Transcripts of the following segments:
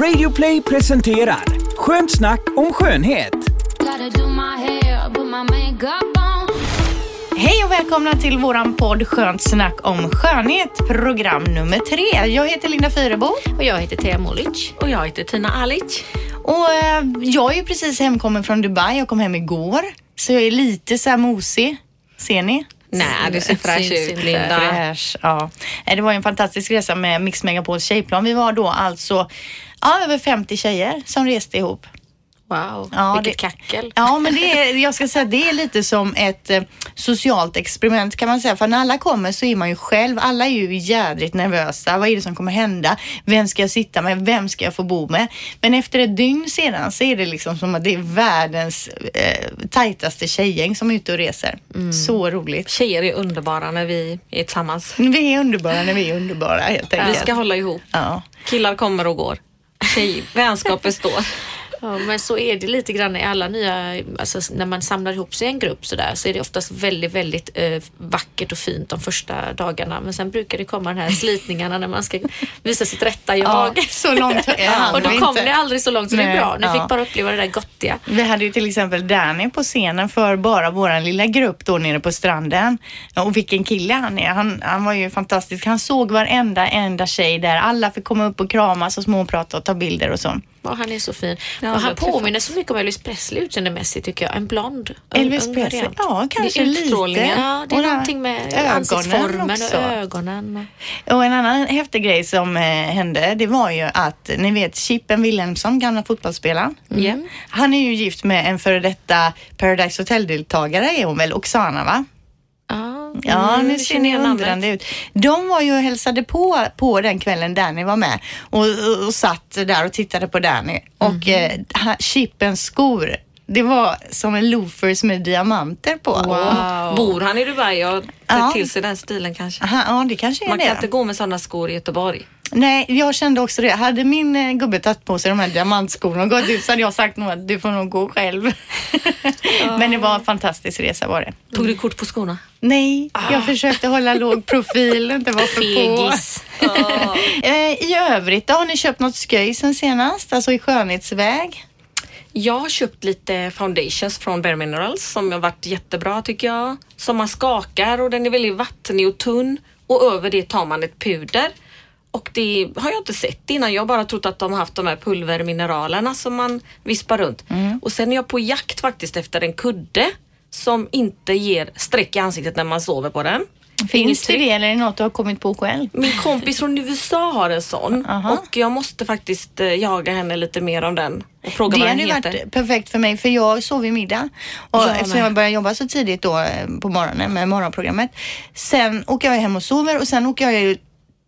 Radioplay presenterar Skönt snack om skönhet. Hej och välkomna till våran podd Skönt snack om skönhet, program nummer tre. Jag heter Linda Fyrebo. Och jag heter Thea Molic. Och jag heter Tina Alic. Och eh, jag är ju precis hemkommen från Dubai. Jag kom hem igår. Så jag är lite så här mosig. Ser ni? Nej, du ser fräsch ut. Linda. Fräsch, ja. Det var en fantastisk resa med Mix Megapols tjejplan. Vi var då alltså ja, över 50 tjejer som reste ihop. Wow, Ja, vilket det- kackel. Ja, men det är, jag ska säga det är lite som ett eh, socialt experiment kan man säga. För när alla kommer så är man ju själv, alla är ju jädrigt nervösa. Vad är det som kommer hända? Vem ska jag sitta med? Vem ska jag få bo med? Men efter ett dygn sedan så är det liksom som att det är världens eh, tajtaste tjejgäng som är ute och reser. Så roligt. Tjejer är underbara när vi är tillsammans. Vi är underbara när vi är underbara helt Vi enkelt. ska hålla ihop. Ja. Killar kommer och går. Tjej, vänskap består. Ja, men så är det lite grann i alla nya, alltså när man samlar ihop sig i en grupp sådär så är det oftast väldigt, väldigt eh, vackert och fint de första dagarna. Men sen brukar det komma de här slitningarna när man ska visa sitt rätta Ja, jag. så långt och då kom det aldrig så långt så det Nej, är bra. Ni ja. fick bara uppleva det där gottiga. Vi hade ju till exempel Danny på scenen för bara våran lilla grupp då nere på stranden. Och vilken kille han är. Han, han var ju fantastisk. Han såg varenda enda tjej där. Alla fick komma upp och kramas och småprata och ta bilder och så. Ja, han är så fin. Ja, och han påminner så mycket om Elvis Presley utseendemässigt tycker jag. En blond. Elvis ung Presley, variant. ja kanske lite. Ja, det är Och någonting med ansiktsformen också. och ögonen. Och en annan häftig grej som eh, hände, det var ju att ni vet Chippen Wilhelmsson, gamla fotbollsspelaren. Ja. Han är ju gift med en före detta Paradise Hotel-deltagare är hon väl, Oksana va? Ja, Mm, nu det ser ni undrande ut. De var ju och hälsade på på den kvällen Danny var med och, och, och satt där och tittade på Danny. Och eh, ha- Chippens skor, det var som en loafers med diamanter på. Wow. Bor han i Dubai och har Ja. till sig den stilen kanske? Aha, ja, det kanske är Man det. kan inte gå med sådana skor i Göteborg. Nej, jag kände också det. Hade min eh, gubbe tagit på sig de här diamantskorna och gått ut så hade jag sagt nog att du får nog gå själv. Men det var en fantastisk resa var det. Tog du kort på skorna? Nej, jag försökte hålla låg profil, inte vara för på. Fegis. Eh, I övrigt, då, har ni köpt något skoj sen senast? Alltså i skönhetsväg? Jag har köpt lite foundations från Bare Minerals som har varit jättebra tycker jag. Som man skakar och den är väldigt vattnig och tunn och över det tar man ett puder. Och det har jag inte sett innan. Jag har bara trott att de har haft de här pulvermineralerna som man vispar runt. Och sen är jag på jakt faktiskt efter en kudde som inte ger streck i ansiktet när man sover på den. Finns det det eller är det något du har kommit på själv? Min kompis från USA har en sån Aha. och jag måste faktiskt eh, jaga henne lite mer om den och fråga Det vad hade den heter. varit perfekt för mig för jag sov i middag och Jag eftersom med. jag började jobba så tidigt då eh, på morgonen med morgonprogrammet. Sen åker jag hem och sover och sen åker jag ju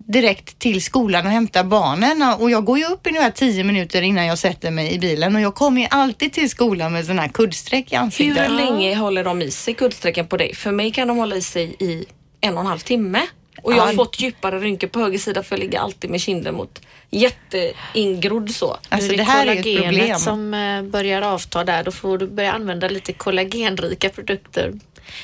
direkt till skolan och hämtar barnen och jag går ju upp i ungefär tio minuter innan jag sätter mig i bilen och jag kommer ju alltid till skolan med sån här kuddstreck i Hur ansiktet. länge håller de i sig kuddstrecken på dig? För mig kan de hålla i sig i en och en halv timme. Och jag har Ja. fått djupare rynkor på höger sida för jag ligger alltid med kinden mot jätteingrodd så. Alltså är det här är ett problem. som eh, börjar avta där. Då får du börja använda lite kollagenrika produkter.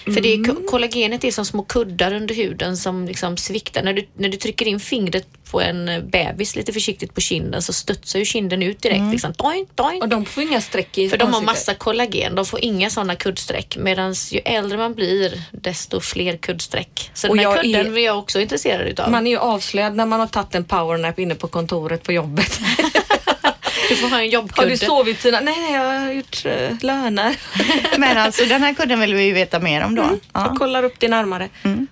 För det Mm. är, ko- kollagenet är som små kuddar under huden som liksom sviktar. När du, när du trycker in fingret på en bebis lite försiktigt på kinden så studsar ju kinden ut direkt. Mm. Liksom, doink, doink. Och de får inga streck i För de har massa kollagen, de får inga sådana kuddsträck. Medan ju äldre man blir desto fler kuddsträck. Så Och den här jag är- kudden är jag också intresserad utav. Man är ju avslöjad när man har tagit en powernap inne på kontoret på jobbet. Du får ha en har jobbkudde. du sovit Tina? Nej, nej, jag har gjort uh, löner. Men alltså den här kudden vill vi ju veta mer om då. Jag Ja. kollar upp det närmare.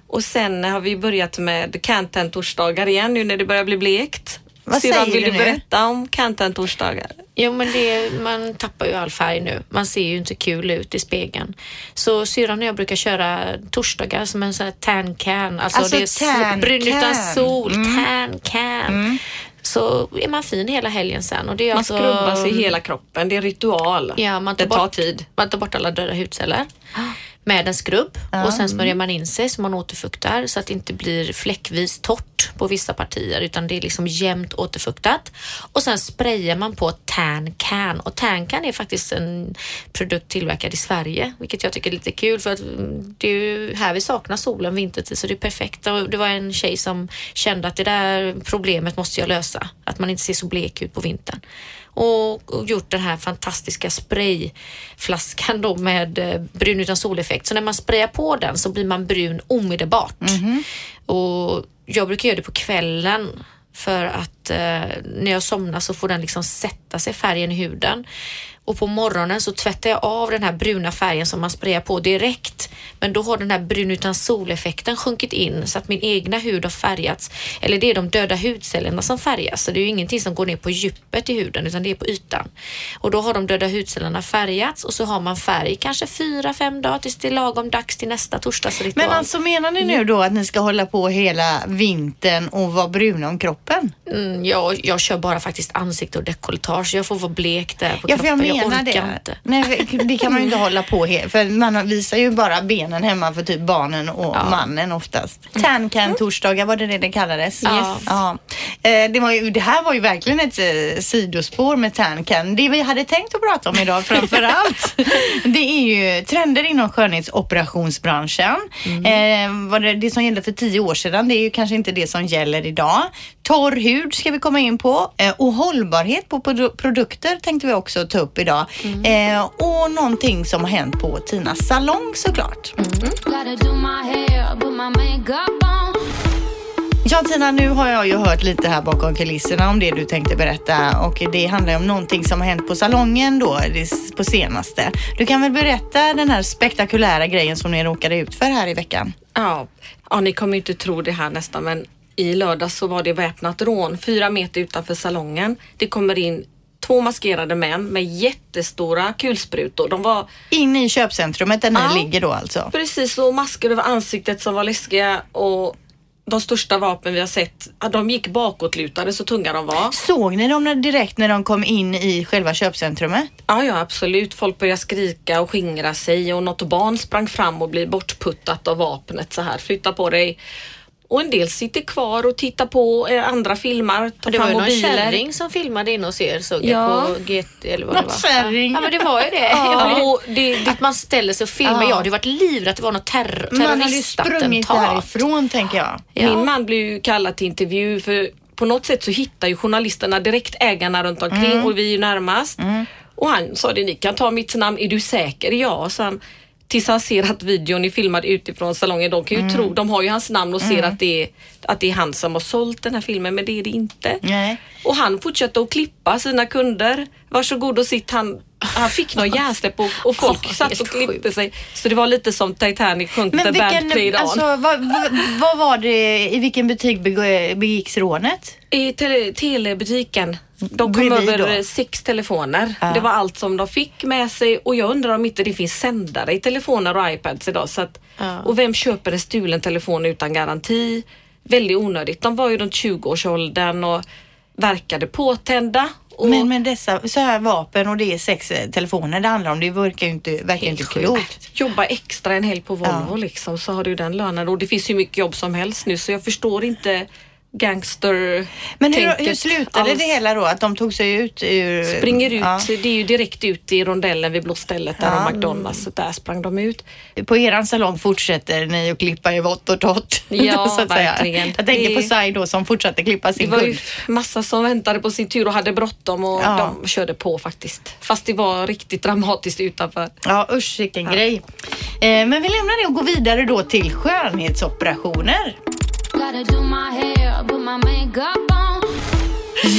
Och sen har vi börjat med Canten-torsdagar igen nu när det börjar bli blekt. Vad Syrran, säger vill du nu? berätta om Canten-torsdagar? Jo men det, man tappar ju all färg nu. Man ser ju inte kul ut i spegeln. Så syrran och jag brukar köra torsdagar som en sån här tan can. Alltså, Alltså det är tan brun utan sol, tan can. Så är man fin hela helgen sen. Och det är Man alltså, skrubbar sig hela kroppen, det är ritual. Ja, man tar det tar bort, tid. Man tar bort alla döda hudceller. Med en skrubb och sen smörjer man in sig så man återfuktar så att det inte blir fläckvis torrt på vissa partier utan det är liksom jämnt återfuktat. Och sen sprayar man på Tan Can och Tan Can är faktiskt en produkt tillverkad i Sverige vilket jag tycker är lite kul för att mm, det är ju här vi saknar solen vintertid så det är perfekt. Och det var en tjej som kände att det där problemet måste jag lösa. Att man inte ser så blek ut på vintern och, och gjort den här fantastiska sprayflaskan då med eh, brun utan soleffekt. Så när man sprayar på den så blir man brun omedelbart. Och jag brukar göra det på kvällen för att eh, när jag somnar så får den liksom sätta sig färgen i huden. Och på morgonen så tvättar jag av den här bruna färgen som man sprayar på direkt. Men då har den här brun utan soleffekten sjunkit in så att min egna hud har färgats. Eller det är de döda hudcellerna som färgas. Så det är ju ingenting som går ner på djupet i huden utan det är på ytan. Och då har de döda hudcellerna färgats och så har man färg kanske fyra, fem dagar tills det är lagom dags till nästa torsdagsritual. Men alltså menar ni nu då att ni ska hålla på hela vintern och vara bruna om kroppen? Mm, jag, jag kör bara faktiskt ansikte och dekolletage. Jag får vara blek där på Ja, kroppen. Menar det. inte. Nej, det kan man ju inte hålla på he- För man visar ju bara benen hemma för typ barnen och Ja. mannen oftast. Tan can torsdagar, var det det det kallades? Ja. ja. Eh, Det, var ju, det här var ju verkligen ett eh, sidospår med tan can. Det vi hade tänkt att prata om idag framför allt, det är ju trender inom skönhetsoperationsbranschen. Eh, vad det, det som gällde för tio år sedan, det är ju kanske inte det som gäller idag. Torr hud ska vi komma in på eh, och hållbarhet på produ- produkter tänkte vi också ta upp idag. Eh, och någonting som har hänt på Tinas salong såklart. On. Ja Tina, nu har jag ju hört lite här bakom kulisserna om det du tänkte berätta och det handlar ju om någonting som har hänt på salongen då på senaste. Du kan väl berätta den här spektakulära grejen som ni råkade ut för här i veckan? Ja, ja, ni kommer ju inte tro det här nästan men i lördags så var det väpnat rån fyra meter utanför salongen. Det kommer in två maskerade män med jättestora kulsprutor. De var In i köpcentrumet där ni Ja. ligger då alltså? precis så masker över ansiktet som var läskiga och de största vapen vi har sett, de gick bakåtlutade så tunga de var. Såg ni dem direkt när de kom in i själva köpcentrumet? Ja, ja absolut. Folk började skrika och skingra sig och något barn sprang fram och blev bortputtat av vapnet så här. Flytta på dig. Och en del sitter kvar och tittar på, eh, andra filmar, tar det var ju någon kärring som filmade in hos er såg Ja. på GT eller vad Någon det var. kärring? Ja men det var ju det. Ja, och det, det Att man ställer sig och filmar. Ja. Jag hade varit livrädd att det var något terror, Man hade ju sprungit terroristattentat. därifrån tänker jag. Ja. Min man blev ju kallad till intervju för på något sätt så hittar ju journalisterna direkt ägarna runt omkring Mm. och vi är ju närmast. Och han sa det, ni kan ta mitt namn, är du säker? Ja, så han. Tills han ser att videon är filmad utifrån salongen. De kan Mm. ju tro, de har ju hans namn och ser att det, är, att det är han som har sålt den här filmen men det är det inte. Nej. Och han fortsatte att klippa sina kunder. Varsågod och sitt. Han, han fick någon hjärnsläpp och, och folk Ja, satt och klippte sig. Så det var lite som Titanic sjönk the band played on. alltså, vad, vad, vad var det, i vilken butik beg- begicks rånet? I tele, telebutiken. De kom över då? sex telefoner. Ja. Det var allt som de fick med sig och jag undrar om inte det finns sändare i telefoner och iPads idag. Så att, Ja. Och vem köper en stulen telefon utan garanti? Väldigt onödigt. De var ju runt 20-årsåldern och verkade påtända. Och Men med dessa så här vapen och det är sex eh, telefoner det handlar om, det verkar ju inte, verkar inte klokt. jobba extra en helg på Volvo Ja. liksom så har du den lönen och det finns ju mycket jobb som helst nu så jag förstår inte gangster Men hur, hur slutade alls. det hela då? Att de tog sig ut ur... Springer ut, Ja. det är ju direkt ut i rondellen vid blåstället där Ja. McDonalds. Så där sprang de ut. På eran salong fortsätter ni att klippa i vått och torrt. Ja, så att säga. verkligen. Jag tänker Det- på Sai då som fortsatte klippa Det sin var ju kund. massa som väntade på sin tur och hade bråttom och Ja. de körde på faktiskt. Fast det var riktigt dramatiskt utanför. Ja usch vilken grej. Eh, men vi lämnar det och går vidare då till skönhetsoperationer.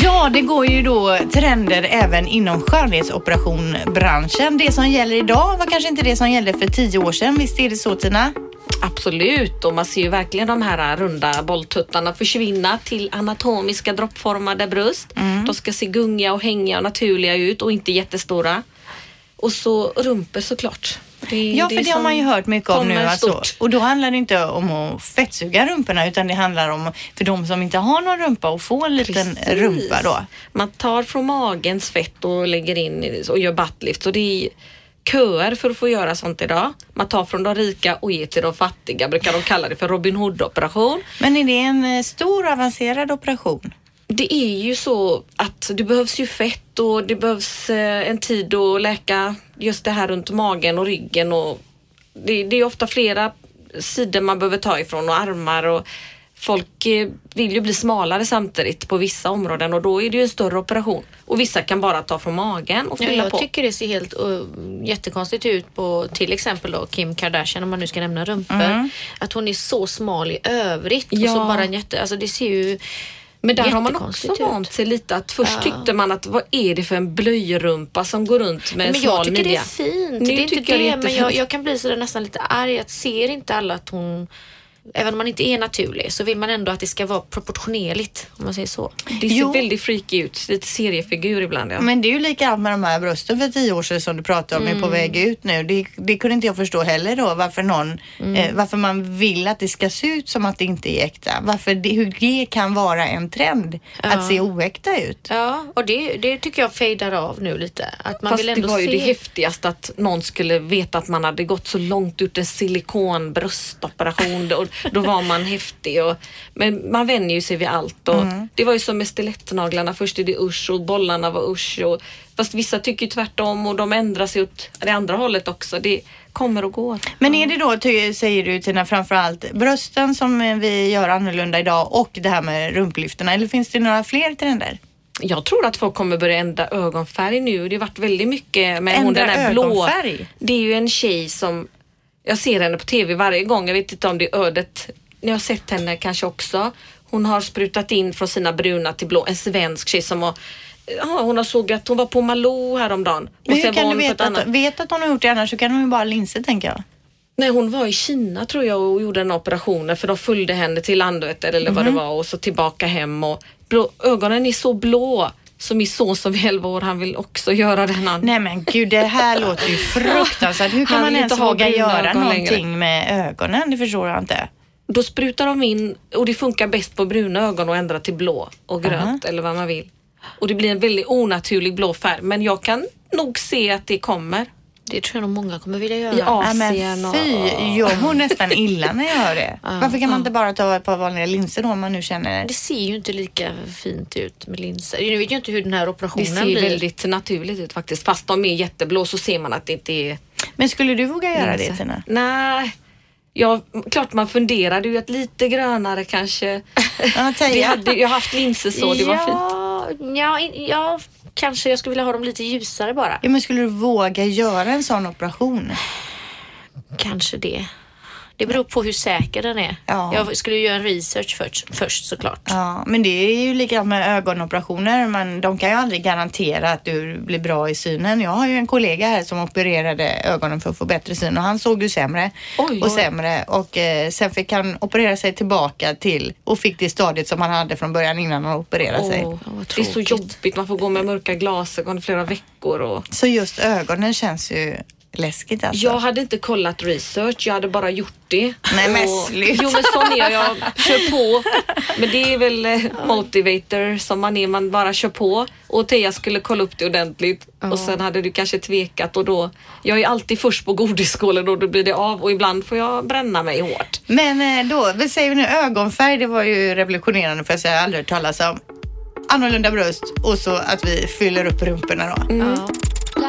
Ja, det går ju då trender även inom skönhetsoperation-branschen. Det som gäller idag var kanske inte det som gällde för tio år sedan. Visst är det så Tina? Absolut och man ser ju verkligen de här runda bolltuttarna försvinna till anatomiska droppformade bröst. Mm. De ska se gungiga och hängiga och naturliga ut och inte jättestora. Och så rumpor såklart. Det, Ja, för det, har man ju hört mycket om nu. Alltså. Och då handlar det inte om att fettsuga rumporna utan det handlar om för de som inte har någon rumpa att få en liten Precis. rumpa då. Man tar från magens fett och lägger in och gör buttlift. Så det är, köer för att få göra sånt idag. Man tar från de rika och ger till de fattiga, brukar de kalla det för Robin Hood-operation. Men är det en eh, stor avancerad operation? Det är ju så att det behövs ju fett och det behövs eh, en tid att läka just det här runt magen och ryggen och det, det är ofta flera sidor man behöver ta ifrån och armar och folk eh, vill ju bli smalare samtidigt på vissa områden och då är det ju en större operation och vissa kan bara ta från magen och Ja, fylla jag på. tycker det ser helt uh, jättekonstigt ut på till exempel då Kim Kardashian om man nu ska nämna rumpor. Att hon är så smal i övrigt och så Ja. bara en jätte, alltså det ser ju Men där har man också vant sig lite att först Ja. tyckte man att vad är det för en blöjrumpa som går runt med en Men jag smal tycker det midja. är fint. Nu det är inte det, det är men jag, jag kan bli sådär nästan lite arg att ser inte alla att hon Även om man inte är naturlig så vill man ändå att det ska vara proportionerligt om man säger så. Det ser Jo. väldigt freaky ut, lite seriefigur ibland. Ja. Men det är ju likadant med de här brösten för tio år sedan som du pratade om är på Mm. väg ut nu. Det, det kunde inte jag förstå heller då varför någon, Mm. eh, varför man vill att det ska se ut som att det inte är äkta. Varför det, hur det kan vara en trend att se oäkta ut. Ja, och det, det tycker jag fejdar av nu lite. Att man Fast vill det ändå var ju se. det häftigaste att någon skulle veta att man hade gått så långt ut en silikonbröstoperation och då var man häftig. Och, men man vänjer ju sig vid allt. Och Det var ju som med stilettnaglarna. Först är det usch och bollarna var usch. Och, fast vissa tycker tvärtom och de ändrar sig åt det andra hållet också. Det kommer och går. Men är det då, säger du Tina, framförallt brösten som vi gör annorlunda idag och det här med rumplyfterna eller finns det några fler trender? Jag tror att folk kommer börja ändra ögonfärg nu. Det har varit väldigt mycket med hon Ändra den där blå. Det är ju en tjej som, jag ser henne på TV varje gång. Jag vet inte om det är ödet. Ni har sett henne kanske också. Hon har sprutat in från sina bruna till blå. En svensk tjej som har Ja, hon har sågat, hon var på Malou häromdagen. Men hur kan du veta att, vet att hon har gjort det annars så kan hon ju bara ha linser tänker jag. Nej, hon var i Kina tror jag och gjorde en operation för de följde henne till Landvetter eller vad det var och så tillbaka hem och blå, ögonen är så blå. Så min son som är 11 år han vill också göra den. Han, Nej men gud, det här låter ju fruktansvärt. Hur kan Han man ens våga göra någonting längre. med ögonen? Det förstår jag inte. Då sprutar de in och det funkar bäst på bruna ögon och ändra till blå och grönt eller vad man vill. Och det blir en väldigt onaturlig blå färg men jag kan nog se att det kommer. Det tror jag nog många kommer vilja göra. I Ja, Asien men och... fy, jag mår nästan illa när jag hör det. Varför kan man inte bara ta ett par vanliga linser då om man nu känner... Det ser ju inte lika fint ut med linser. Nu vet jag inte hur den här Det operationen ser blir. väldigt naturligt ut faktiskt. Fast de är jätteblå så ser man att det inte är Men skulle du våga göra det linser. Tina? Nej. Ja, klart man funderade ju att lite grönare kanske. Ja, Teija. Vi hade, jag har haft linser så, det var fint. ja, ja, ja, kanske jag skulle vilja ha dem lite ljusare bara. Ja, men skulle du våga göra en sån operation? Kanske det. Det beror på hur säker den är. Ja. Jag skulle göra en research först, först såklart. Ja, men det är ju likadant med ögonoperationer. Men de kan ju aldrig garantera att du blir bra i synen. Jag har ju en kollega här som opererade ögonen för att få bättre syn och han såg ju sämre Oj, och oj. sämre och eh, sen fick han operera sig tillbaka till och fick det stadiet som han hade från början innan han opererade sig. Åh, vad det är så jobbigt, man får gå med mörka glasögon flera veckor. Och... Så just ögonen känns ju läskigt alltså. Jag hade inte kollat research, jag hade bara gjort det. Nej, men och... sluta. Jo men sån är jag, jag kör på. Men det är väl eh, motivator som man är, man bara kör på. Och Teija skulle kolla upp det ordentligt och sen hade du kanske tvekat och då, jag är alltid först på godisskålen och då blir det av och ibland får jag bränna mig hårt. Men eh, då, vad säger vi nu, ögonfärg det var ju revolutionerande för jag säga, jag har aldrig hört talas om. Annorlunda bröst och så att vi fyller upp rumporna då. Ja.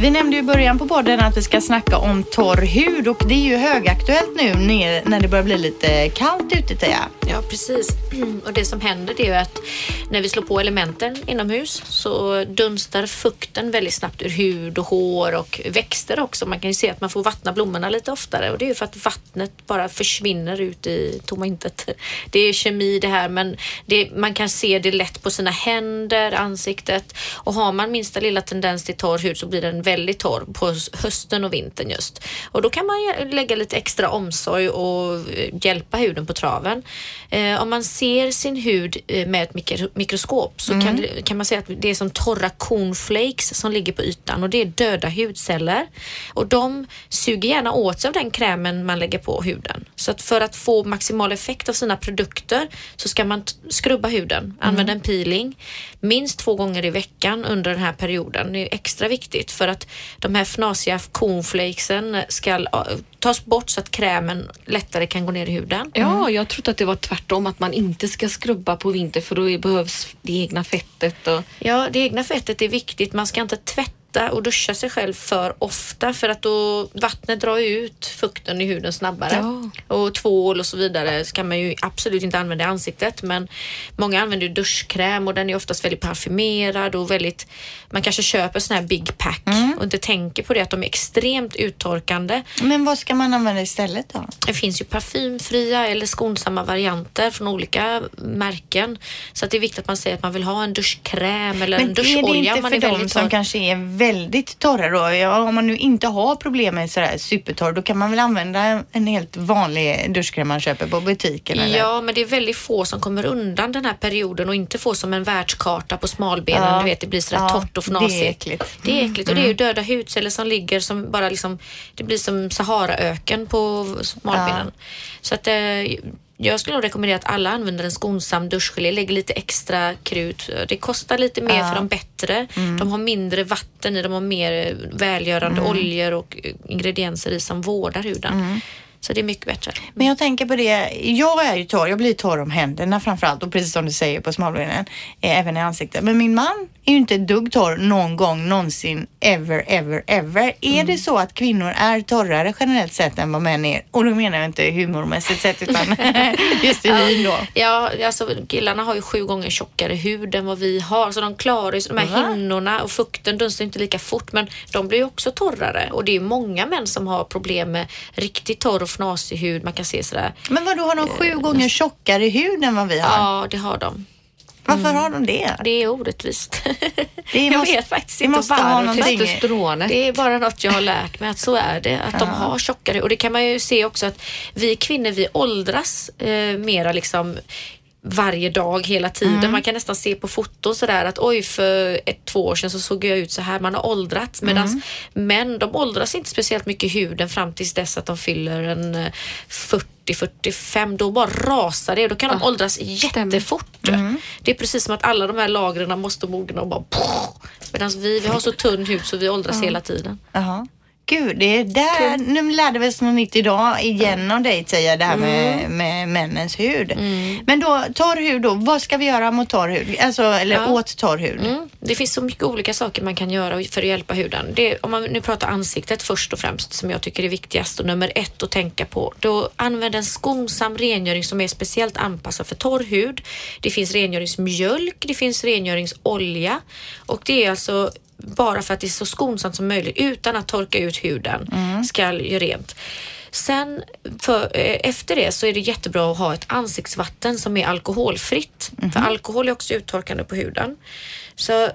Vi nämnde ju i början på podden att vi ska snacka om torr hud och det är ju högaktuellt nu när det börjar bli lite kallt ute Teija. Ja, precis. Och det som händer det är ju att när vi slår på elementen inomhus så dunstar fukten väldigt snabbt ur hud och hår och växter också. Man kan ju se att man får vattna blommorna lite oftare och det är ju för att vattnet bara försvinner ut i tomma intet. Det är kemi det här men det, man kan se det lätt på sina händer, ansiktet och har man minsta lilla tendens till torr hud så blir den väldigt torr på hösten och vintern just. Och då kan man lägga lite extra omsorg och eh, hjälpa huden på traven. Eh, om man ser sin hud eh, med ett mikro, mikroskop så kan, det, kan man säga att det är som torra cornflakes som ligger på ytan och det är döda hudceller. Och de suger gärna åt sig av den krämen man lägger på huden. Så att för att få maximal effekt av sina produkter så ska man skrubba huden, använda en peeling minst två gånger i veckan under den här perioden. Det är extra viktigt för att de här fnasiga cornflakesen ska tas bort så att krämen lättare kan gå ner i huden. Ja, jag trodde att det var tvärtom, att man inte ska skrubba på vinter för då behövs det egna fettet. Och... Ja, det egna fettet är viktigt. Man ska inte tvätta och duscha sig själv för ofta för att då vattnet drar ut fukten i huden snabbare. Ja. Och tvål och så vidare så kan man ju absolut inte använda i ansiktet men många använder ju duschkräm och den är oftast väldigt parfymerad och väldigt man kanske köper sån här big pack och inte tänker på det att de är extremt uttorkande. Men vad ska man använda istället då? Det finns ju parfymfria eller skonsamma varianter från olika märken. Så att det är viktigt att man säger att man vill ha en duschkräm eller en Men är det duscholja inte för de väldigt som kanske är väldigt torra då? Ja, om man nu inte har problem med sådär supertorr, då kan man väl använda en helt vanlig duschkräm man köper på butiken? Eller? Ja, men det är väldigt få som kommer undan den här perioden och inte får som en världskarta på smalbenen. Ja. Du vet, det blir sådär Ja, torrt och det är fnasigt. äckligt. Det är äckligt och det är ju döda hudceller som ligger som bara liksom, det blir som Saharaöken på smalbenen. Så att eh, jag skulle nog rekommendera att alla använder en skonsam duschgelé, lägger lite extra krut. Det kostar lite mer för de bättre. De har mindre vatten i, de har mer välgörande oljor och ingredienser i som vårdar huden. Så det är mycket bättre. Men jag tänker på det, jag är ju torr, jag blir torr om händerna framförallt och precis som du säger på smalbenen, eh, även i ansiktet. Men min man är ju inte ett dugg torr någon gång någonsin, ever, ever, ever. Är Mm. det så att kvinnor är torrare generellt sett än vad män är? Och då menar jag inte humormässigt sett utan just i hyn då. Ja, alltså killarna har ju sju gånger tjockare hud än vad vi har så de klarar ju de här Va? hinnorna och fukten dunstar inte lika fort men de blir ju också torrare och det är ju många män som har problem med riktigt torr fnasig hud. Man kan se sådär. Men vad då har de sju gånger tjockare hud än vad vi har? Ja, det har de. Varför har de det? Det är orättvist. Det jag måste- vet faktiskt inte måste ha varför. någonting- Testosteronet. Det är bara något jag har lärt mig att så är det. Att de har tjockare och det kan man ju se också att vi kvinnor vi åldras eh, mera liksom varje dag hela tiden. Man kan nästan se på foton sådär att oj för ett, två år sedan så såg jag ut så här. Man har åldrats medan män de åldras inte speciellt mycket i huden fram tills dess att de fyller en eh, 40-45. Då bara rasar det. Då kan de åldras jättefort. Det är precis som att alla de här lagren måste mogna och bara Medan vi, vi har så tunn hud så vi åldras hela tiden. Jaha. Gud, det är där, nu lärde vi oss något nytt idag igen av dig Tia, det här med, med männens hud. Men då, torr hud då, vad ska vi göra mot torr hud? Alltså, eller Ja. åt torr hud? Mm. Det finns så mycket olika saker man kan göra för att hjälpa huden. Det, om man nu pratar ansiktet först och främst som jag tycker är viktigast och nummer ett att tänka på. Då använd en skonsam rengöring som är speciellt anpassad för torr hud. Det finns rengöringsmjölk, det finns rengöringsolja och det är alltså bara för att det är så skonsamt som möjligt utan att torka ut huden ska göra rent. Sen för, eh, efter det så är det jättebra att ha ett ansiktsvatten som är alkoholfritt. För alkohol är också uttorkande på huden. Så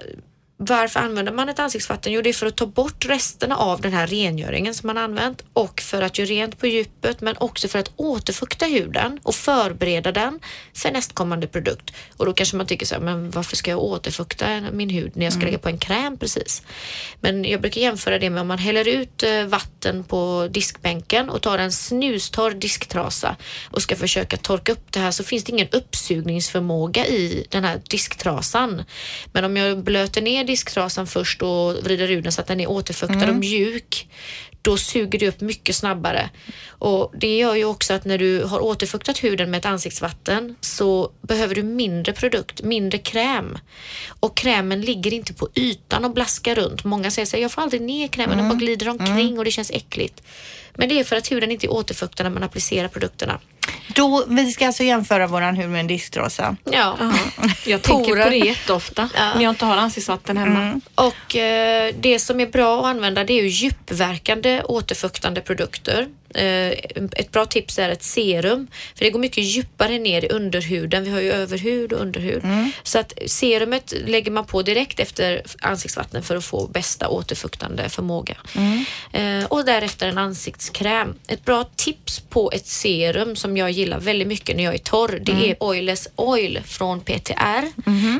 varför använder man ett ansiktsvatten? Jo, det är för att ta bort resterna av den här rengöringen som man använt och för att göra rent på djupet men också för att återfukta huden och förbereda den för nästkommande produkt. Och då kanske man tycker så här, men varför ska jag återfukta min hud när jag ska lägga på en kräm precis? Men jag brukar jämföra det med om man häller ut eh, vatten på diskbänken och tar en snustorr disktrasa och ska försöka torka upp det här så finns det ingen uppsugningsförmåga i den här disktrasan. Men om jag blöter ner disktrasan först och vrider ur den så att den är återfuktad och mjuk då suger det upp mycket snabbare. Och Det gör ju också att när du har återfuktat huden med ett ansiktsvatten så behöver du mindre produkt, mindre kräm. Och krämen ligger inte på ytan och blaskar runt. Många säger så här, jag får aldrig ner krämen, den bara glider omkring och det känns äckligt. Men det är för att huden inte är återfuktad när man applicerar produkterna. Då, vi ska alltså jämföra våran hud med en disktrasa. Ja. Jag tänker på det jätteofta när jag inte har ansiktsvatten hemma. Och eh, det som är bra att använda det är ju djupverkande återfuktande produkter. Eh, ett bra tips är ett serum, för det går mycket djupare ner i underhuden. Vi har ju överhud och underhud. Så att serumet lägger man på direkt efter ansiktsvattnet för att få bästa återfuktande förmåga. Eh, och därefter en ansiktskräm. Ett bra tips på ett serum som jag gillar väldigt mycket när jag är torr, det är Oilless Oil från PTR.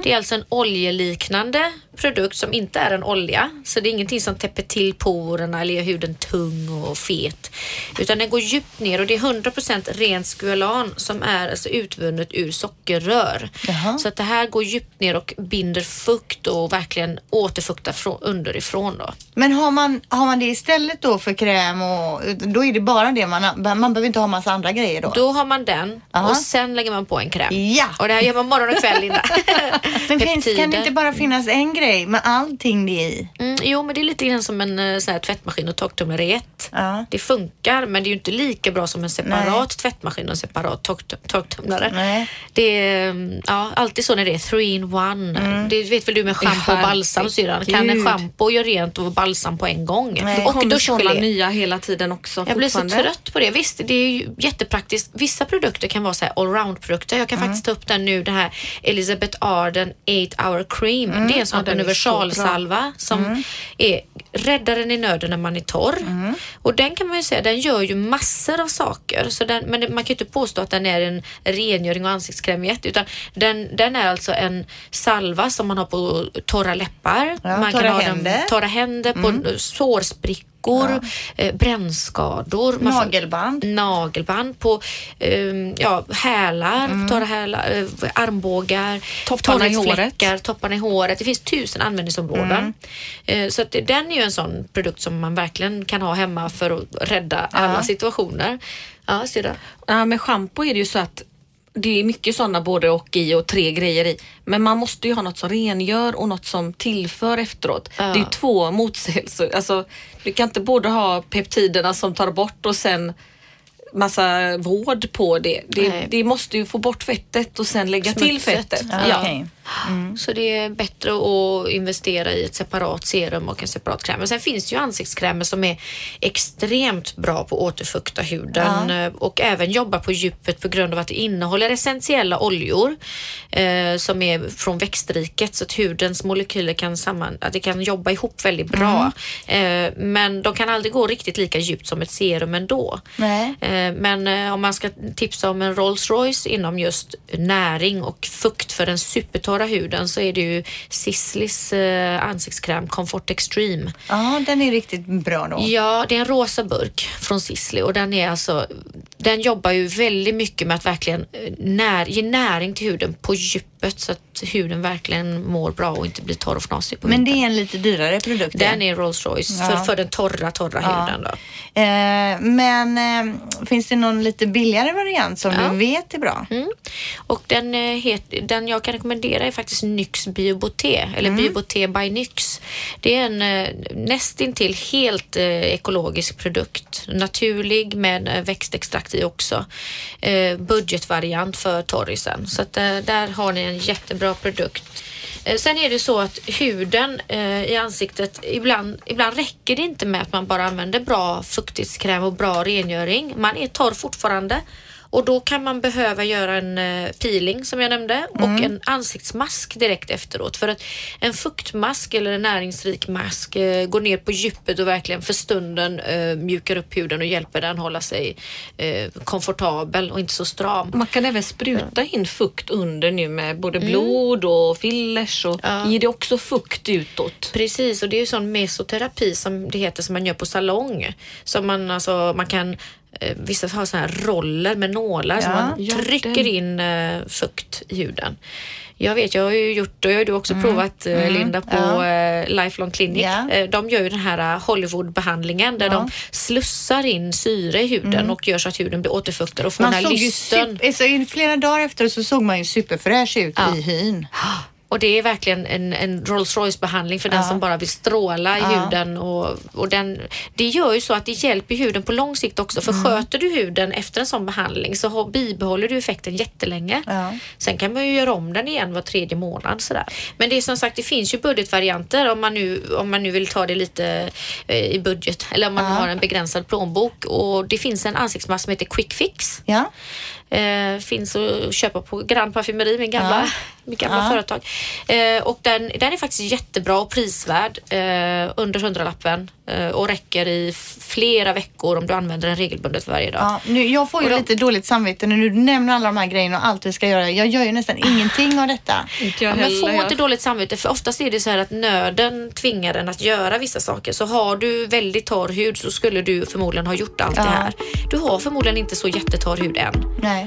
Det är alltså en oljeliknande produkt som inte är en olja. Så det är ingenting som täpper till porerna eller gör huden tung och fet. Utan den går djupt ner och det är 100% rent squalan som är alltså utvunnet ur sockerrör. Jaha. Så att det här går djupt ner och binder fukt och verkligen återfuktar från, underifrån då. Men har man, har man det istället då för kräm och då är det bara det man man behöver inte ha massa andra grejer då? Då har man den Aha. och sen lägger man på en kräm. Ja. Och det här gör man morgon och kväll Linda. Men finns, kan det inte bara finnas en grej med allting det är i? Mm, jo, men det är lite grann som en eh, sån här tvättmaskin och torktumlare i ett. Ja. Det funkar, men det är ju inte lika bra som en separat tvättmaskin och en separat tork- torktumlare. Nej. Det är mm, ja, alltid så när det är three in one. Det vet väl du med schampo och balsam syrran. Kan en schampo göra rent och balsam på en gång? Nej. Och duschgelé. nya hela tiden också Jag blir så trött på det. Visst, det är ju jättepraktiskt. Vissa produkter kan vara så här allround-produkter. Jag kan Mm. faktiskt ta upp den nu, det här Elizabeth Arden 8 hour cream. Mm. Det är en sån Ja, den universalsalva som är räddaren i nöden när man är torr. Mm. Och den kan man ju säga, den gör ju massor av saker. Så den, men man kan ju inte påstå att den är en rengöring och ansiktskräm i ett, utan den, den är alltså en salva som man har på torra läppar. Ja, man torra kan ha händer. Den, torra händer på sårsprickor, eh, brännskador. Man får- Nagelband? nagelband på ehm, ja, hälar, torra hälar, eh, armbågar, Topparna i torrhetsfläckar, topparna i håret. Det finns tusen användningsområden. Mm. Eh, så att det- den är ju en sån produkt som man verkligen kan ha hemma för att rädda alla situationer. Ja, syrra. Ja, med schampo är det ju så att det är mycket sådana både och i och tre grejer i. Men man måste ju ha något som rengör och något som tillför efteråt. Ja. Det är två motsägelser. Alltså, du kan inte både ha peptiderna som tar bort och sen massa vård på det. Det, det måste ju få bort fettet och sen lägga till Smutset. fettet. Ja, Ja. Okej. Så det är bättre att investera i ett separat serum och en separat kräm. Men sen finns det ju ansiktskrämer som är extremt bra på att återfukta huden eh, och även jobbar på djupet på grund av att det innehåller essentiella oljor eh, som är från växtriket så att hudens molekyler kan, samman, att det kan jobba ihop väldigt bra. Eh, men de kan aldrig gå riktigt lika djupt som ett serum ändå. Nej. Eh, Men eh, om man ska tipsa om en Rolls Royce inom just näring och fukt för den supertorra huden så är det ju Sisleys eh, ansiktskräm Comfort Extreme. Ja, den är riktigt bra då. Ja, det är en rosa burk från Sisley och den är alltså, den jobbar ju väldigt mycket med att verkligen eh, när, ge näring till huden på djupet så att huden verkligen mår bra och inte blir torr och fnasig på Men det är en lite dyrare produkt. Den är Rolls Royce Ja. för, för den torra, torra Ja. huden då. Eh, men eh, finns det någon lite billigare variant som Ja. du vet är bra? Mm. Och den, het, den jag kan rekommendera är faktiskt Nyx Bioboté eller Bioboté by Nyx. Det är en eh, nästintill helt eh, ekologisk produkt. Naturlig med eh, växtextrakt i också. Eh, budgetvariant för torrisen. Så att, eh, där har ni en jättebra produkt. Sen är det så att huden i ansiktet, ibland, ibland räcker det inte med att man bara använder bra fuktighetskräm och bra rengöring. Man är torr fortfarande och då kan man behöva göra en eh, peeling som jag nämnde och en ansiktsmask direkt efteråt. För att en fuktmask eller en näringsrik mask eh, går ner på djupet och verkligen för stunden eh, mjukar upp huden och hjälper den hålla sig eh, komfortabel och inte så stram. Man kan även spruta in fukt under nu med både blod och fillers och Ja. ger det också fukt utåt. Precis, och det är ju sån mesoterapi som det heter som man gör på salong. Som man, alltså, man kan, vissa har såna här roller med nålar som Ja. man Ja, trycker den. in eh, fukt i huden. Jag vet, jag har ju gjort, och jag har du också provat eh, Linda på Mm. Ja. eh, Lifelong Clinic. Ja. Eh, de gör ju den här eh, Hollywood-behandlingen där Ja. Mm. de slussar in syre i huden och gör så att huden blir återfuktad och får den Man här såg ju lysten. super, så i flera dagar efter så såg man ju superfräsch ut i hyn. Och det är verkligen en, en Rolls Royce behandling för den som bara vill stråla i Ja. huden. Och, och den, det gör ju så att det hjälper huden på lång sikt också. För Mm. sköter du huden efter en sån behandling så har, bibehåller du effekten jättelänge. Ja. Sen kan man ju göra om den igen var tredje månad. Sådär. Men det är som sagt, det finns ju budgetvarianter om man nu, om man nu vill ta det lite eh, i budget eller om man har en begränsad plånbok. Och det finns en ansiktsmask som heter Quick Fix. Ja. Eh, finns att köpa på Grand Parfumeri, min gamla, Ja. Mitt gamla Ja. företag. Eh, och den, den är faktiskt jättebra och prisvärd eh, under hundralappen eh, och räcker i flera veckor om du använder den regelbundet varje dag. Ja, nu, jag får ju Och då- lite dåligt samvete när du nämner alla de här grejerna och allt vi ska göra. Jag gör ju nästan ingenting av detta. Inte Ja, jag men heller. få Jag- inte dåligt samvete för oftast är det så här att nöden tvingar en att göra vissa saker. Så har du väldigt torr hud så skulle du förmodligen ha gjort allt det Ja. här. Du har förmodligen inte så jättetorr hud än. Nej.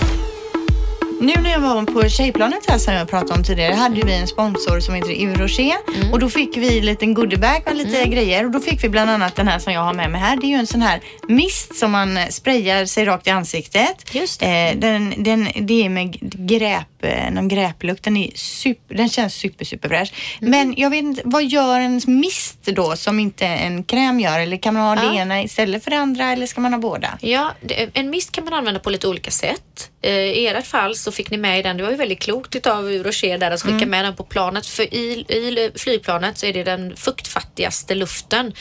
Nu när jag var på Tjejplanet här som jag pratade om tidigare hade vi en sponsor som heter Yves Rocher Mm. och då fick vi en liten goodiebag med lite grejer och då fick vi bland annat den här som jag har med mig här. Det är ju en sån här mist som man sprayar sig rakt i ansiktet. Just det. Eh, den, den, det är med gräp, eh, någon gräplukt. Den, är super, den känns super, super fräsch. Mm. Men jag vet inte, vad gör en mist då som inte en kräm gör? Eller kan man ha det Ja. ena istället för det andra eller ska man ha båda? Ja, det- en mist kan man använda på lite olika sätt. Eh, I ert fall så fick ni med i den, det var ju väldigt klokt utav Rocher där att skicka Mm. med den på planet. För i, i flygplanet så är det den fuktfattigaste luften.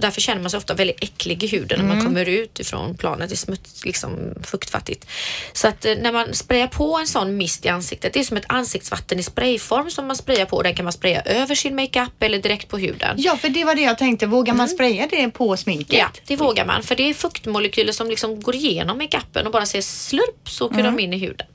Därför känner man sig ofta väldigt äcklig i huden Mm. när man kommer ut ifrån planet. Det är smuts, liksom fuktfattigt. Så att eh, när man sprayar på en sån mist i ansiktet, det är som ett ansiktsvatten i sprayform som man sprayar på. Den kan man spraya över sin makeup eller direkt på huden. Ja, för det var det jag tänkte. Vågar man spraya det på sminket? Mm. Ja, det vågar man. För det är fuktmolekyler som liksom går igenom makeupen och bara säger slurp så åker de in i huden.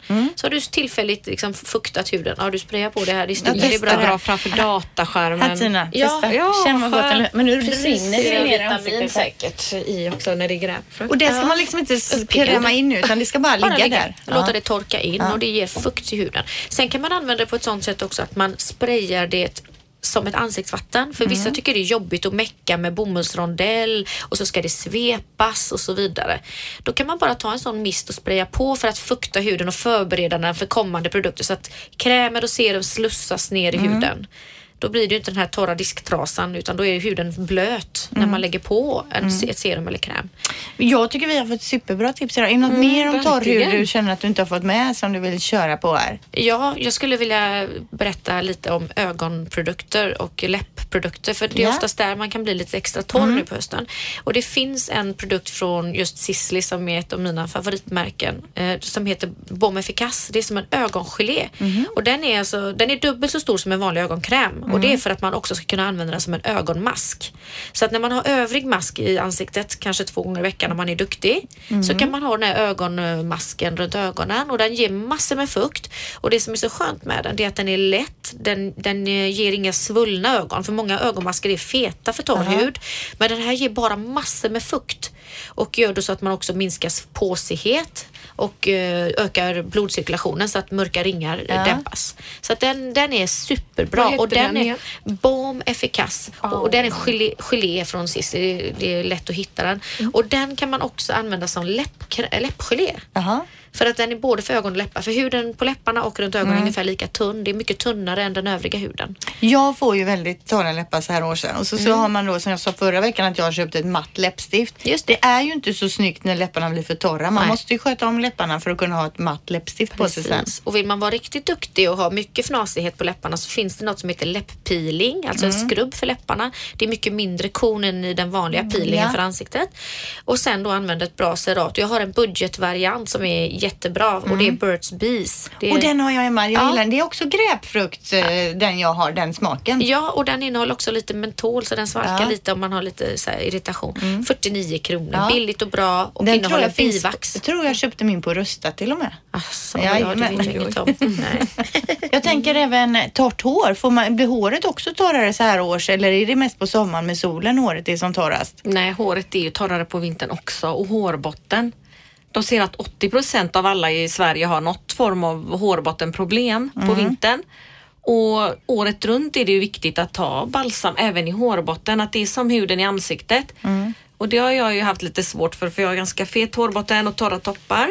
Så har du tillfälligt liksom fuktat huden. Ja, du sprayar på det här. Det Det är bra. Bra framför dataskärmen. Här Tina, Ja, testa. ja, Känn vad gott den Men nu rinner det det är ner i ansiktet. säkert i också när det är gräpfrukt. Och det ska man liksom inte kräma in nu utan det ska bara, Bara ligga ligga, där. låta Ja. det torka in och det ger fukt till huden. Sen kan man använda det på ett sånt sätt också att man sprayar det som ett ansiktsvatten. För vissa tycker det är jobbigt att mecka med bomullsrondell och så ska det svepas och så vidare. Då kan man bara ta en sån mist och spraya på för att fukta huden och förbereda den för kommande produkter så att krämer och serum slussas ner i huden. Då blir det ju inte den här torra disktrasan utan då är huden blöt när man lägger på en, ett serum eller kräm. Jag tycker vi har fått superbra tips idag. Är det något mer om torr hud du känner att du inte har fått med som du vill köra på här? Ja, jag skulle vilja berätta lite om ögonprodukter och läppprodukter för det är oftast där man kan bli lite extra torr nu på hösten. Och det finns en produkt från just Sisley som är ett av mina favoritmärken eh, som heter Baume Efficace. Det är som en ögongelé. Och den är, alltså, den är dubbelt så stor som en vanlig ögonkräm. Och det är för att man också ska kunna använda den som en ögonmask. Så att när man har övrig mask i ansiktet, kanske två gånger i veckan om man är duktig, så kan man ha den här ögonmasken runt ögonen. Och den ger massor med fukt. Och det som är så skönt med den det är att den är lätt, den, den ger inga svullna ögon. För många ögonmasker är feta för torr hud. Men den här ger bara massor med fukt och gör då så att man också minskar påsighet och eh, ökar blodcirkulationen så att mörka ringar eh, Ja. dämpas. Så att den, den är superbra och den, den är? Baume Efficace och, och den är gelé, gelé från Cissi. Det, är lätt att hitta den. Och den kan man också använda som läpp, läppgelé. Jaha. För att den är både för ögon och läppar. För huden på läpparna och runt ögonen är ungefär lika tunn. Det är mycket tunnare än den övriga huden. Jag får ju väldigt torra läppar så här år sedan och så, Mm. så har man då som jag sa förra veckan att jag har köpt ett matt läppstift. Just det är ju inte så snyggt när läpparna blir för torra. Man Nej. måste ju sköta om läpparna för att kunna ha ett matt läppstift på sig sen. Precis. Och vill man vara riktigt duktig och ha mycket fnasighet på läpparna så finns det något som heter läpppeeling, alltså Mm. en skrubb för läpparna. Det är mycket mindre kon än i den vanliga peelingen Mm, ja. för ansiktet. Och sen då använda ett bra cerat. Jag har en budgetvariant som är jättebra och det är Burt's Bees. Det. Mm. Och den har jag hemma. Jag Ja. gillar den. Det är också gräpfrukt, eh, den jag har, den smaken. Ja, och den innehåller också lite mentol så den svalkar Ja. Mm. lite om man har lite irritation. 49 kronor, Ja. billigt och bra och Den tror innehåller jag, finns, bivax. jag tror jag köpte min på Rusta till och med. Alltså, Ja, ja, det vet jag inget om. Nej. Jag tänker även torrt hår. Får man, blir håret också torrare så här års eller är det mest på sommaren med solen håret är som torrast? Nej, håret är ju torrare på vintern också och hårbotten. De ser att 80 procent av alla i Sverige har något form av hårbottenproblem på vintern. Och året runt är det ju viktigt att ta balsam även i hårbotten, att det är som huden i ansiktet. Och det har jag ju haft lite svårt för, för jag har ganska fet hårbotten och torra toppar.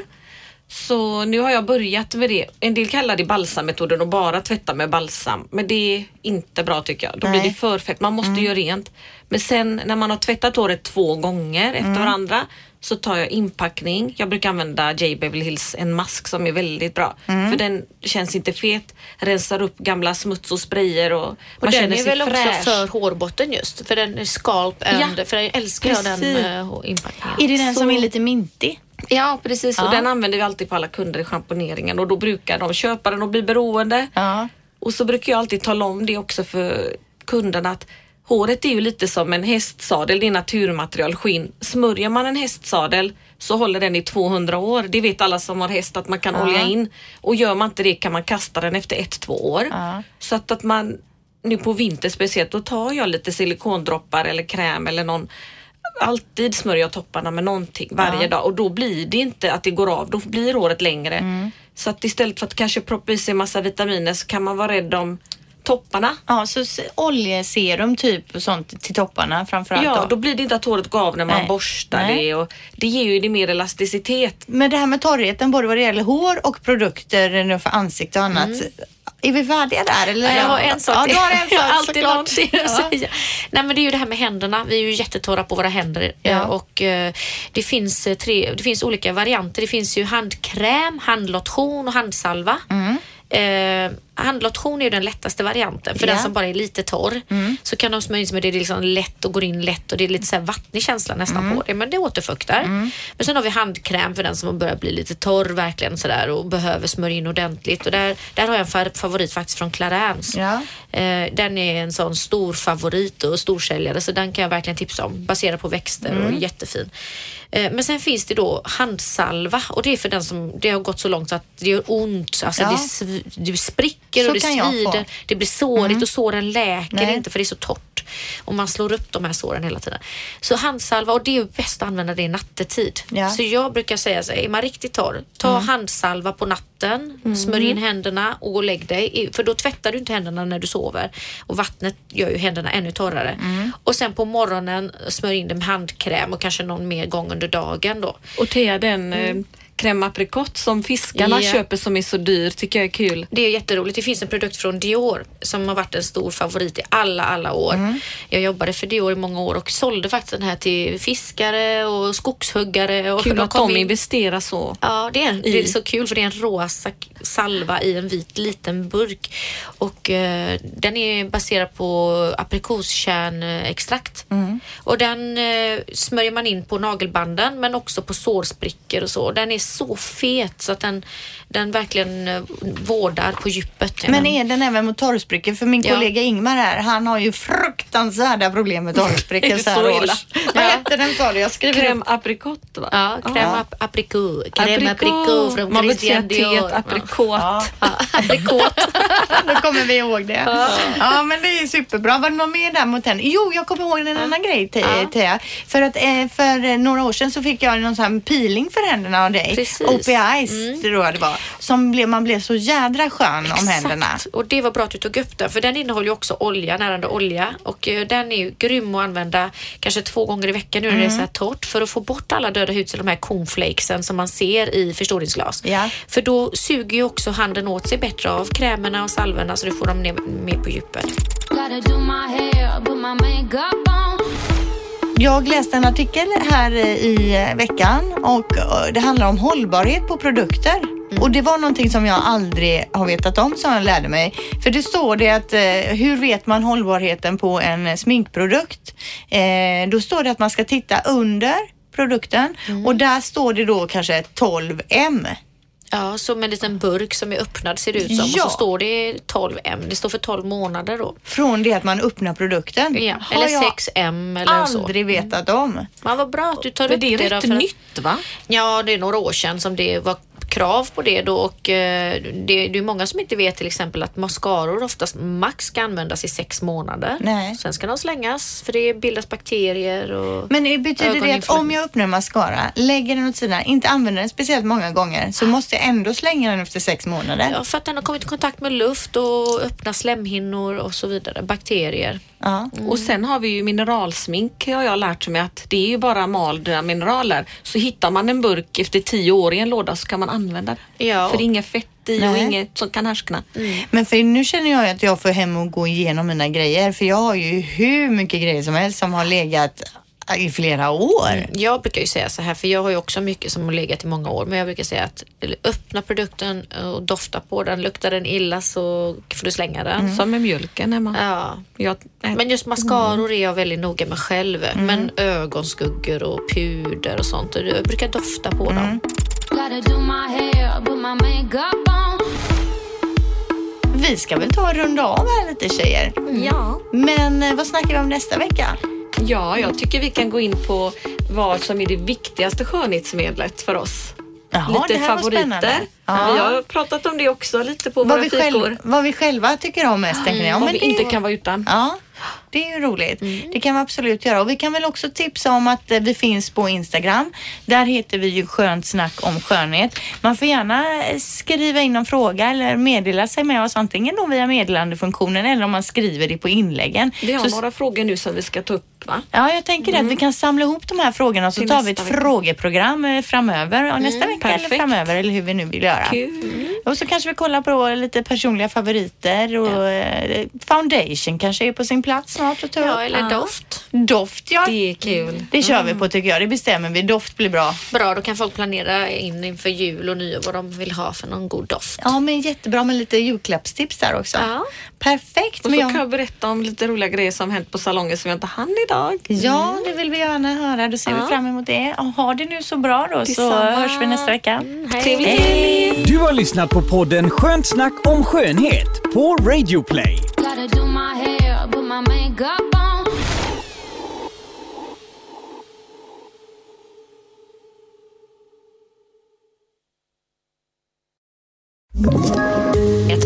Så nu har jag börjat med det. En del kallar det balsammetoden och bara tvätta med balsam. Men det är inte bra tycker jag. Då Nej. blir det för fett. Man måste göra rent. Men sen när man har tvättat håret två gånger efter varandra så tar jag inpackning. Jag brukar använda J. Beverly Hills, en mask som är väldigt bra. För den känns inte fet, rensar upp gamla smuts och sprayer och, Och man den känner är sig väl fräsch. också för hårbotten just, för den är scalp and, Ja, för jag älskar jag den precis. eh, inpackningen. Är det den som Så- är lite mintig? Ja precis och Ja. den använder vi alltid på alla kunder i schamponeringen och då brukar de köpa den och bli beroende. Ja. Och så brukar jag alltid tala om det också för kunderna att håret är ju lite som en hästsadel, det är naturmaterial, skinn. Smörjer man en hästsadel så håller den i 200 år. Det vet alla som har häst att man kan Ja. olja in. Och gör man inte det kan man kasta den efter ett, två år. Ja. Så att, att man nu på vinter speciellt, då tar jag lite silikondroppar eller kräm eller någon Alltid smörjer jag topparna med någonting varje dag och då blir det inte att det går av, då blir håret längre. Mm. Så att istället för att kanske proppa i sig massa vitaminer så kan man vara rädd om topparna. Ja, så oljeserum typ och sånt till topparna framförallt Ja, då. då blir det inte att håret går av när man Nej. borstar Nej. det och det ger ju det mer elasticitet. Men det här med torrheten både vad det gäller hår och produkter nu för ansikte och annat. Är vi färdiga där? Eller? Jag har en sak Ja, du har en Jag har sak alltid någonting att Ja. säga. Nej men det är ju det här med händerna. Vi är ju jättetorra på våra händer Ja. Eh, och eh, det finns, eh, tre, det finns olika varianter. Det finns ju handkräm, handlotion och handsalva. Mm. Eh, handlotion är ju den lättaste varianten för Ja. den som bara är lite torr. Så kan de smörja in sig med det, det är liksom lätt och går in lätt och det är lite så här vattnig känsla nästan på det men det återfuktar. Men sen har vi handkräm för den som börjar bli lite torr verkligen sådär och behöver smörja in ordentligt och där, där har jag en fa- favorit faktiskt från Clarins. Eh, den är en sån stor favorit och storsäljare så den kan jag verkligen tipsa om. Baserad på växter och jättefin. Eh, men sen finns det då handsalva och det är för den som det har gått så långt så att det gör ont. Alltså Ja. det, det spricker Så och det kan jag få. svider. Det blir sårigt och såren läker Nej. inte för det är så torrt. Och man slår upp de här såren hela tiden. Så handsalva och det är bäst att använda det nattetid. Ja. Så jag brukar säga så här, är man riktigt torr, ta handsalva på natten, smörj in händerna och gå och lägg dig. För då tvättar du inte händerna när du sover. Och vattnet gör ju händerna ännu torrare. Och sen på morgonen smörj in det med handkräm och kanske någon mer gång under dagen då. Och Thea, den eh, crème apricot som fiskarna Ja. köper som är så dyr tycker jag är kul. Det är jätteroligt. Det finns en produkt från Dior som har varit en stor favorit i alla, alla år. Jag jobbade för Dior i många år och sålde faktiskt den här till fiskare och skogshuggare. Och Kul de att de in- investerar så. Ja, det är, det är så kul för det är en rosa salva i en vit liten burk och eh, den är baserad på aprikoskärnextrakt. Och den eh, smörjer man in på nagelbanden men också på sårsprickor och så. Den är så fet så att den, den verkligen eh, vårdar på djupet. Men är den även mot torrsprickor? För min kollega Ingmar här, han har ju fruktansvärda problem med det så här så års. Vad hette den sa du? Jag skriver Crème upp. apricot va? Ja, crème ap- apricot. Crème apricot från Man vill säga Christian Dior. teet aprikot. Ja, Ja, aprikot. då kommer vi ihåg det. Ja, men det är superbra. Var det något mer där mot den? Jo, jag kommer ihåg en annan grej Te- Ja. Thea. För att eh, för eh, några år sedan så fick jag någon sån här peeling för händerna av dig. Precis. OPIs tror jag det var. Som blev, man blev så jädra skön om händerna. Exakt. Och det var bra att du tog upp den för den innehåller ju också olja, närande olja och eh, den är ju grym att använda kanske två gånger i veckan nu när det Mm. är så här torrt för att få bort alla döda hudceller, de här cornflakesen som man ser i förstoringsglas. Ja. För då suger ju också handen åt sig bättre av krämerna och salvorna så du får dem ner mer på djupet. Gotta do my hair, put my makeup on. Jag läste en artikel här i veckan och eh, det handlar om hållbarhet på produkter. Och det var någonting som jag aldrig har vetat om som jag lärde mig. För det står det att eh, hur vet man hållbarheten på en sminkprodukt? Eh, då står det att man ska titta under produkten och där står det då kanske 12M. Ja, som en liten burk som är öppnad ser det ut som Ja. och så står det 12M. Det står för 12 månader då. Från det att man öppnar produkten. Ja. Eller jag 6M eller så. aldrig vetat om. Men vad bra att du tar upp det är det. då, rätt nytt va? Ja, det är några år sedan som det var krav på det då och eh, det, det är många som inte vet till exempel att mascaror oftast max ska användas i sex månader. Nej. Sen ska de slängas för det bildas bakterier och Men det betyder det att om jag öppnar en mascara, lägger den åt sidan, inte använder den speciellt många gånger, så måste jag ändå slänga den efter sex månader? Ja, för att den har kommit i kontakt med luft och öppna slemhinnor och så vidare. Bakterier. Ja. Och sen har vi ju mineralsmink har jag lärt mig att det är ju bara malda mineraler. Så hittar man en burk efter tio år i en låda så kan man använda det. Ja. För det är inget fett i och Nej. inget som kan härskna. Men för nu känner jag att jag får hem och gå igenom mina grejer. För jag har ju hur mycket grejer som helst som har legat i flera år. Jag brukar ju säga så här, för jag har ju också mycket som har legat i många år, men jag brukar säga att öppna produkten och dofta på den. Luktar den illa så får du slänga den. Som med mjölken Emma. Ja. Jag, äh, Men just mascaror är jag väldigt noga med själv. Men ögonskuggor och puder och sånt, jag brukar dofta på dem. On. Vi ska väl ta och runda av här lite tjejer. ja. Men eh, vad snackar vi om nästa vecka? Ja, jag tycker vi kan gå in på vad som är det viktigaste skönhetsmedlet för oss. Jaha, lite favoriter. Ja. Vi har pratat om det också lite på Vad våra vi, fikor. själv, vad vi själva tycker om mest, tänker ni? Ja, Vad men vi inte ju- kan vara utan. Ja, det är ju roligt. Det kan vi absolut göra. Och vi kan väl också tipsa om att eh, vi finns på Instagram. Där heter vi ju Skönt snack om skönhet. Man får gärna eh, skriva in någon fråga eller meddela sig med oss antingen då via meddelandefunktionen eller om man skriver det på inläggen. Vi har Så- några frågor nu som vi ska ta upp va? Ja, jag tänker att vi kan samla ihop de här frågorna och så tar vi ett vecka. frågeprogram eh, framöver. Ja, nästa vecka eller perfekt. framöver eller hur vi nu vill göra. Kul. Och så kanske vi kollar på lite personliga favoriter och eh, foundation kanske är på sin plats snart att ta Ja, upp. eller doft. Doft ja. Det är kul. Det kör vi på tycker jag. Det bestämmer vi. Doft blir bra. Bra, då kan folk planera in inför jul och nyår vad de vill ha för någon god doft. Ja, men jättebra med lite julklappstips där också. Ja. Perfekt. Och så jag... kan jag berätta om lite roliga grejer som hänt på salongen som jag inte hann idag. Ja, det vill vi gärna höra. Då ser vi Ja. fram emot det. Och ha det nu så bra då så Detsamma. hörs vi nästa vecka. Hej. Trevlig helg! Du har lyssnat på podden Skönt snack om skönhet på Radio Play.